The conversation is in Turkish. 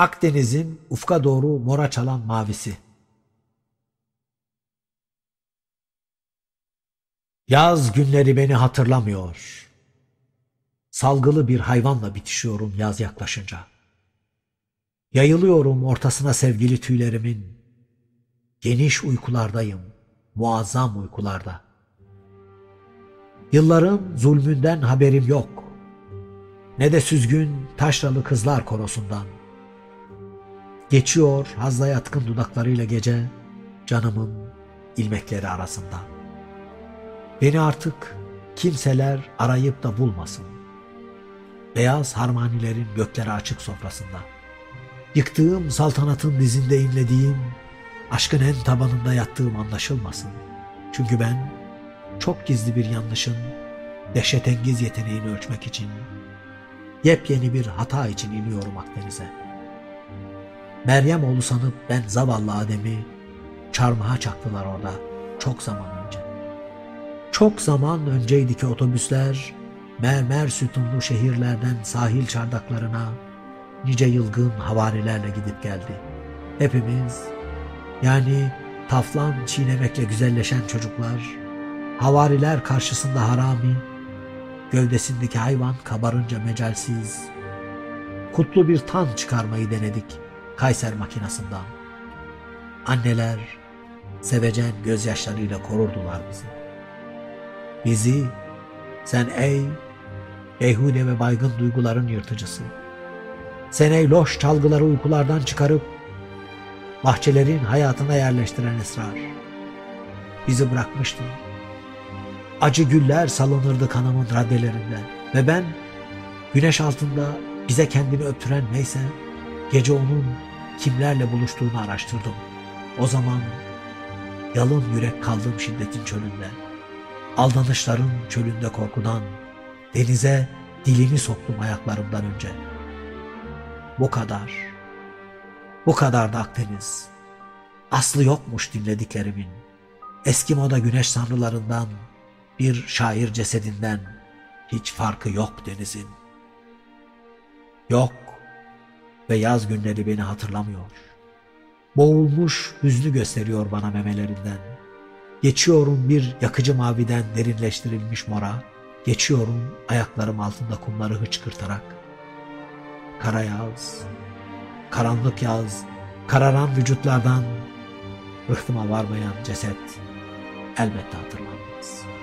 Akdeniz'in ufka doğru mora çalan mavisi. Yaz günleri beni hatırlamıyor. Salgılı bir hayvanla bitişiyorum yaz yaklaşınca. Yayılıyorum ortasına sevgili tüylerimin. Geniş uykulardayım, muazzam uykularda. Yılların zulmünden haberim yok. Ne de süzgün taşralı kızlar korosundan. Geçiyor hazla yatkın dudaklarıyla gece canımın ilmekleri arasında. Beni artık kimseler arayıp da bulmasın. Beyaz harmanilerin gökleri açık sofrasında. Yıktığım saltanatın dizinde inlediğim, aşkın en tabanında yattığım anlaşılmasın. Çünkü ben çok gizli bir yanlışın dehşetengiz yeteneğini ölçmek için yepyeni bir hata için iniyorum Akdeniz'e. Meryem oğlu sanıp ben zavallı Adem'i çarmıha çaktılar orada çok zaman önce. Çok zaman önceydi ki otobüsler mermer sütunlu şehirlerden sahil çardaklarına nice yılgın havarilerle gidip geldi. Hepimiz yani taflan çiğnemekle güzelleşen çocuklar, havariler karşısında harami, gövdesindeki hayvan kabarınca mecalsiz, kutlu bir tan çıkarmayı denedik Kayser makinasından. Anneler sevecen gözyaşlarıyla korurdular bizi. Bizi sen ey beyhude ve baygın duyguların yırtıcısı. Sen ey loş çalgıları uykulardan çıkarıp bahçelerin hayatına yerleştiren esrar. Bizi bırakmıştın. Acı güller salınırdı kanımın raddelerinden ve ben güneş altında bize kendini öptüren neyse gece onun kimlerle buluştuğunu araştırdım. O zaman yalın yürek kaldım şiddetin çölünde. Aldanışların çölünde korkudan denize dilini soktum ayaklarımdan önce. Bu kadar. Bu kadar da Akdeniz. Aslı yokmuş dinlediklerimin. Eski moda güneş sanrılarından, bir şair cesedinden hiç farkı yok denizin. Yok ve yaz günleri beni hatırlamıyor. Boğulmuş hüznü gösteriyor bana memelerinden. Geçiyorum bir yakıcı maviden derinleştirilmiş mora, geçiyorum ayaklarım altında kumları hıçkırtarak. Kara yaz, karanlık yaz, kararan vücutlardan rıhtıma varmayan ceset elbette hatırlanmaz.''